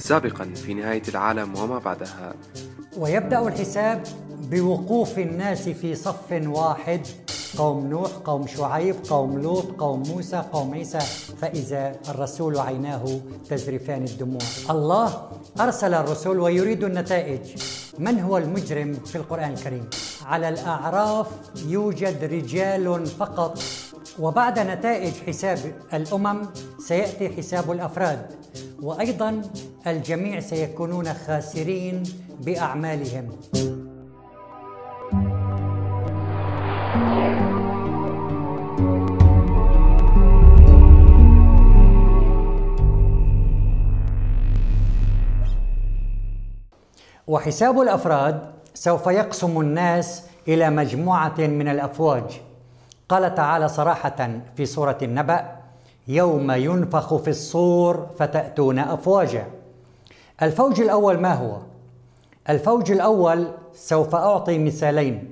سابقا في نهاية العالم وما بعدها. ويبدأ الحساب بوقوف الناس في صف واحد. قوم نوح قوم شعيب قوم لوط قوم موسى قوم عيسى. فإذا الرسول عيناه تزرفان الدموع. الله أرسل الرسل ويريد النتائج. من هو المجرم في القرآن الكريم؟ على الأعراف يوجد رجال فقط. وبعد نتائج حساب الأمم سيأتي حساب الأفراد. وأيضا الجميع سيكونون خاسرين بأعمالهم. وحساب الأفراد سوف يقسم الناس إلى مجموعة من الأفواج. قال تعالى صراحة في سورة النبأ يوم ينفخ في الصور فتأتون أفواجا. الفوج الأول ما هو؟ الفوج الأول سوف أعطي مثالين.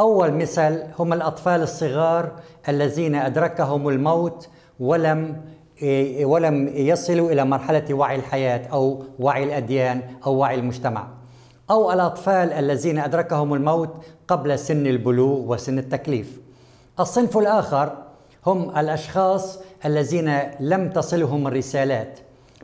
أول مثال هم الأطفال الصغار الذين أدركهم الموت ولم ولم يصلوا إلى مرحلة وعي الحياة أو وعي الأديان أو وعي المجتمع. أو الأطفال الذين أدركهم الموت قبل سن البلوغ وسن التكليف. الصنف الآخر هم الأشخاص الذين لم تصلهم الرسالات.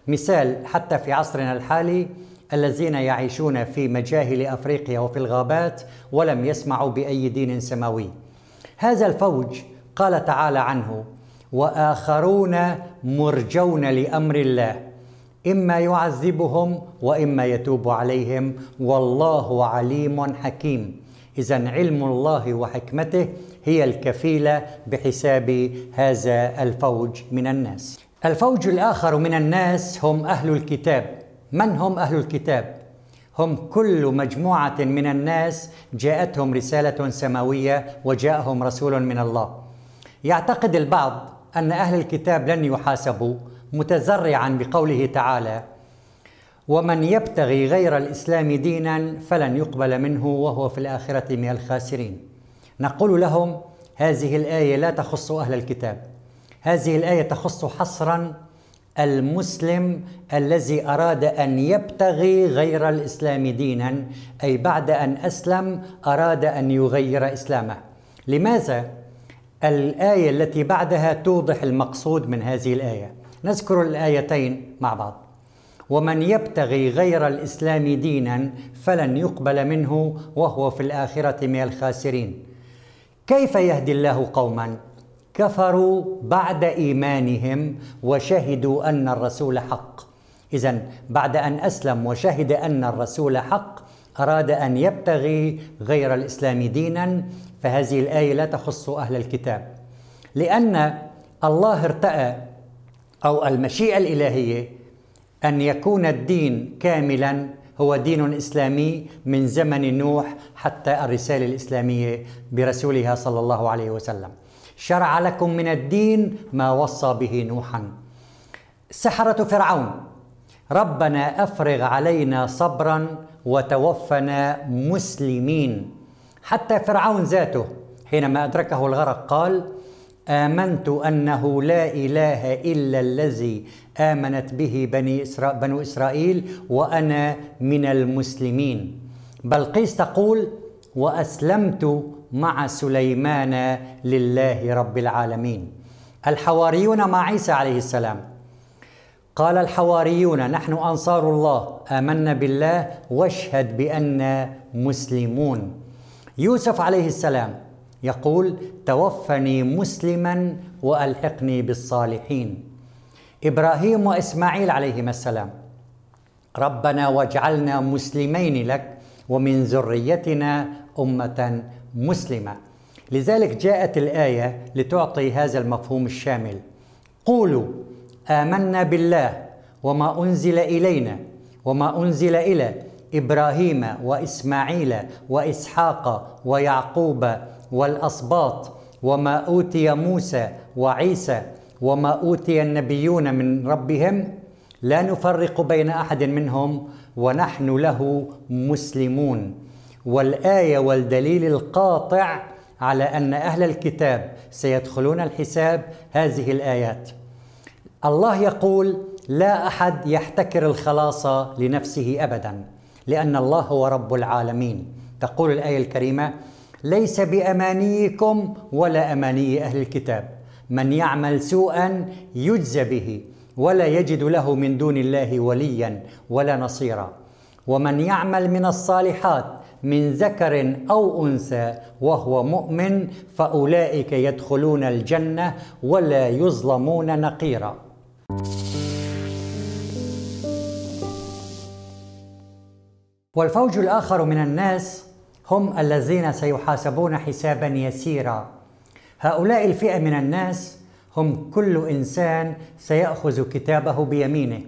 مثال حتى في عصرنا الحالي الذين يعيشون في مجاهل أفريقيا وفي الغابات ولم يسمعوا بأي دين سماوي. هذا الفوج قال تعالى عنه وآخرون مرجون لأمر الله. إما يعذبهم وإما يتوب عليهم. والله عليم حكيم. اذا علم الله وحكمته هي الكفيلة بحساب هذا الفوج من الناس. الفوج الآخر من الناس هم أهل الكتاب. من هم أهل الكتاب؟ هم كل مجموعة من الناس جاءتهم رسالة سماوية وجاءهم رسول من الله. يعتقد البعض أن أهل الكتاب لن يحاسبوا متزرعا بقوله تعالى ومن يبتغي غير الإسلام دينا فلن يقبل منه وهو في الآخرة من الخاسرين. نقول لهم هذه الآية لا تخص أهل الكتاب. هذه الآية تخص حصرا المسلم الذي أراد أن يبتغي غير الإسلام دينا أي بعد أن أسلم أراد أن يغير إسلامه. لماذا؟ الآية التي بعدها توضح المقصود من هذه الآية. نذكر الآيتين مع بعض. ومن يبتغي غير الإسلام دينا فلن يقبل منه وهو في الآخرة من الخاسرين. كيف يهدي الله قوما؟ كفروا بعد إيمانهم وشهدوا أن الرسول حق. اذا بعد أن أسلم وشهد أن الرسول حق أراد أن يبتغي غير الإسلام دينا فهذه الآية لا تخص أهل الكتاب. لأن الله ارتأى أو المشيئة الإلهية أن يكون الدين كاملا هو دين إسلامي من زمن نوح حتى الرسالة الإسلامية برسولها صلى الله عليه وسلم. شرع لكم من الدين ما وصى به نوحا. سحرة فرعون ربنا أفرغ علينا صبرا وتوفنا مسلمين. حتى فرعون ذاته حينما أدركه الغرق قال آمنت أنه لا إله إلا الذي آمنت به بني إسرا... بنو إسرائيل وأنا من المسلمين. بلقيس تقول وأسلمت مع سليمان لله رب العالمين. الحواريون مع عيسى عليه السلام. قال الحواريون نحن أنصار الله آمنا بالله واشهد باننا مسلمون. يوسف عليه السلام يقول توفني مسلما وألحقني بالصالحين. إبراهيم وإسماعيل عليهما السلام. ربنا واجعلنا مسلمين لك ومن ذريتنا أمة مسلمة. لذلك جاءت الآية لتعطي هذا المفهوم الشامل. قولوا آمنا بالله وما أنزل إلينا وما أنزل إلى إبراهيم وإسماعيل وإسحاق ويعقوب والاسباط وما أوتي موسى وعيسى وما أوتي النبيون من ربهم. لا نفرق بين أحد منهم ونحن له مسلمون. والآية والدليل القاطع على أن أهل الكتاب سيدخلون الحساب هذه الآيات. الله يقول لا أحد يحتكر الخلاص لنفسه ابدا لأن الله هو رب العالمين. تقول الآية الكريمة ليس بأمانيكم ولا أماني أهل الكتاب. من يعمل سوءا يجزى به ولا يجد له من دون الله وليا ولا نصيرا. ومن يعمل من الصالحات من ذكر أو أنثى وهو مؤمن فأولئك يدخلون الجنة ولا يظلمون نقيرا. والفوج الآخر من الناس هم الذين سيحاسبون حسابا يسيرا. هؤلاء الفئة من الناس هم كل إنسان سيأخذ كتابه بيمينه.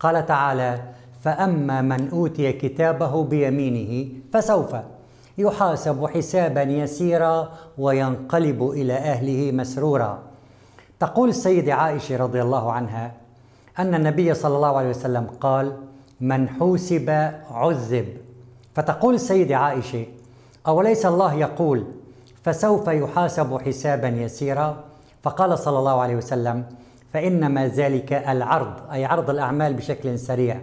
قال تعالى فأما من أوتي كتابه بيمينه فسوف. يحاسب حسابا يسيرا وينقلب إلى أهله مسرورا. تقول السيدة عائشة رضي الله عنها أن النبي صلى الله عليه وسلم قال من حوسب عذب. فتقول السيدة عائشة أوليس الله يقول فسوف يحاسب حسابا يسيرا؟ فقال صلى الله عليه وسلم فإنما ذلك العرض أي عرض الأعمال بشكل سريع.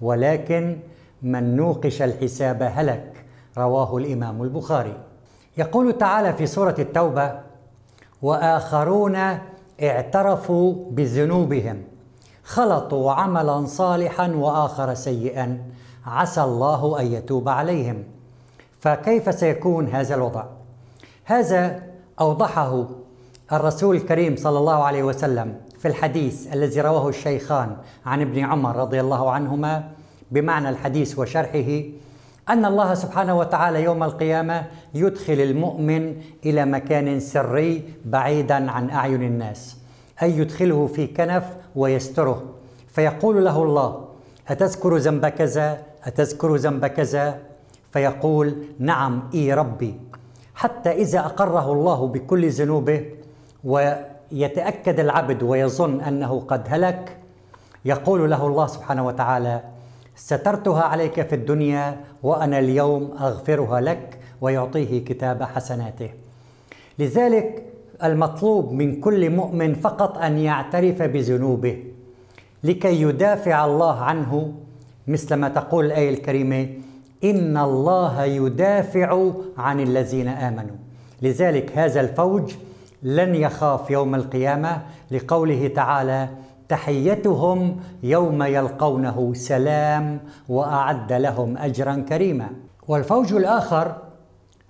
ولكن من نوقش الحساب هلك رواه الإمام البخاري. يقول تعالى في سورة التوبة وآخرون اعترفوا بذنوبهم خلطوا عملا صالحا وآخر سيئا عسى الله أن يتوب عليهم. فكيف سيكون هذا الوضع؟ هذا أوضحه الرسول الكريم صلى الله عليه وسلم في الحديث الذي رواه الشيخان عن ابن عمر رضي الله عنهما بمعنى الحديث وشرحه أن الله سبحانه وتعالى يوم القيامة يدخل المؤمن إلى مكان سري بعيدا عن أعين الناس أي يدخله في كنف ويستره. فيقول له الله أتذكر ذنب كذا؟ أتذكر ذنب كذا؟ فيقول نعم إي ربي. حتى إذا أقره الله بكل ذنوبه ويتاكد العبد ويظن أنه قد هلك يقول له الله سبحانه وتعالى سترتها عليك في الدنيا وأنا اليوم أغفرها لك ويعطيه كتاب حسناته. لذلك المطلوب من كل مؤمن فقط أن يعترف بذنوبه لكي يدافع الله عنه مثل ما تقول الآية الكريمة إن الله يدافع عن الذين آمنوا. لذلك هذا الفوج لن يخاف يوم القيامة لقوله تعالى تحيتهم يوم يلقونه سلام وأعد لهم أجرا كريما. والفوج الآخر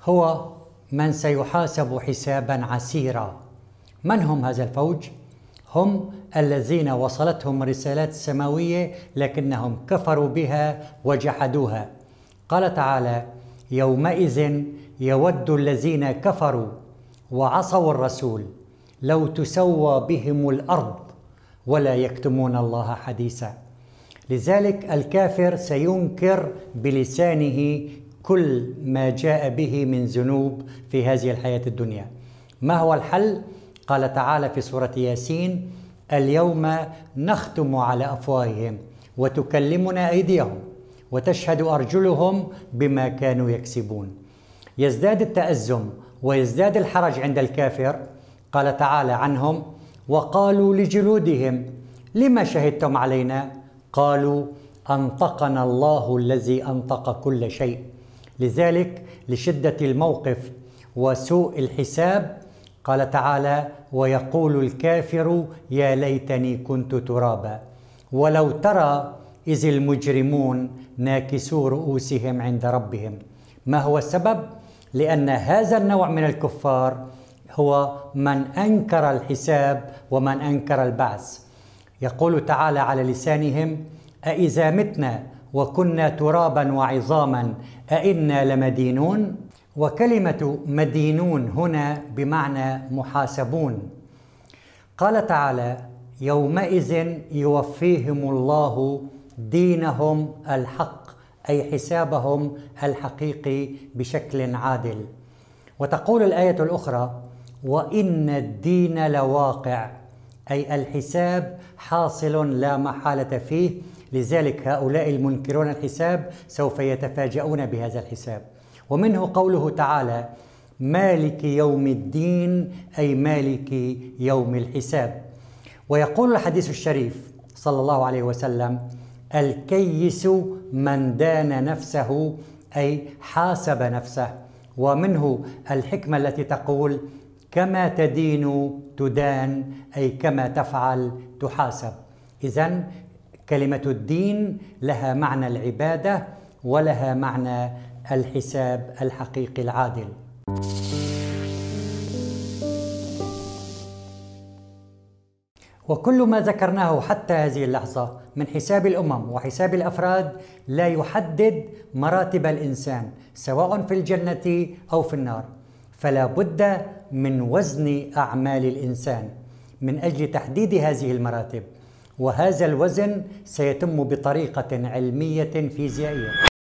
هو من سيحاسب حسابا عسيرا. من هم هذا الفوج؟ هم الذين وصلتهم رسالات سماوية لكنهم كفروا بها وجحدوها. قال تعالى يومئذ يود الذين كفروا وعصوا الرسول لو تسوى بهم الأرض ولا يكتمون الله حديثا. لذلك الكافر سينكر بلسانه كل ما جاء به من ذنوب في هذه الحياة الدنيا. ما هو الحل؟ قال تعالى في سورة ياسين اليوم نختم على أفواههم وتكلمنا أيديهم وتشهد أرجلهم بما كانوا يكسبون. يزداد التأزم ويزداد الحرج عند الكافر؟ قال تعالى عنهم وقالوا لجلودهم لما شهدتم علينا؟ قالوا أنطقنا الله الذي أنطق كل شيء. لذلك لشدة الموقف وسوء الحساب قال تعالى ويقول الكافر يا ليتني كنت ترابا. ولو ترى إذ المجرمون ناكسو رؤوسهم عند ربهم. ما هو السبب؟ لأن هذا النوع من الكفار هو من أنكر الحساب ومن أنكر البعث. يقول تعالى على لسانهم أإذا متنا وكنا ترابا وعظاما أئنا لمدينون؟ وكلمة مدينون هنا بمعنى محاسبون. قال تعالى يومئذ يوفيهم الله دينهم الحق. أي حسابهم الحقيقي بشكل عادل. وتقول الآية الأخرى وإن الدين لواقع أي الحساب حاصل لا محالة فيه. لذلك هؤلاء المنكرون الحساب سوف يتفاجؤون بهذا الحساب. ومنه قوله تعالى مالك يوم الدين أي مالك يوم الحساب. ويقول الحديث الشريف صلى الله عليه وسلم الكيس من دان نفسه أي حاسب نفسه. ومنه الحكمة التي تقول كما تدين تدان أي كما تفعل تحاسب. اذا كلمة الدين لها معنى العبادة ولها معنى الحساب الحقيقي العادل. وكل ما ذكرناه حتى هذه اللحظة من حساب الأمم وحساب الأفراد لا يحدد مراتب الإنسان سواء في الجنة أو في النار. فلا بد من وزن أعمال الإنسان من أجل تحديد هذه المراتب. وهذا الوزن سيتم بطريقة علمية فيزيائية.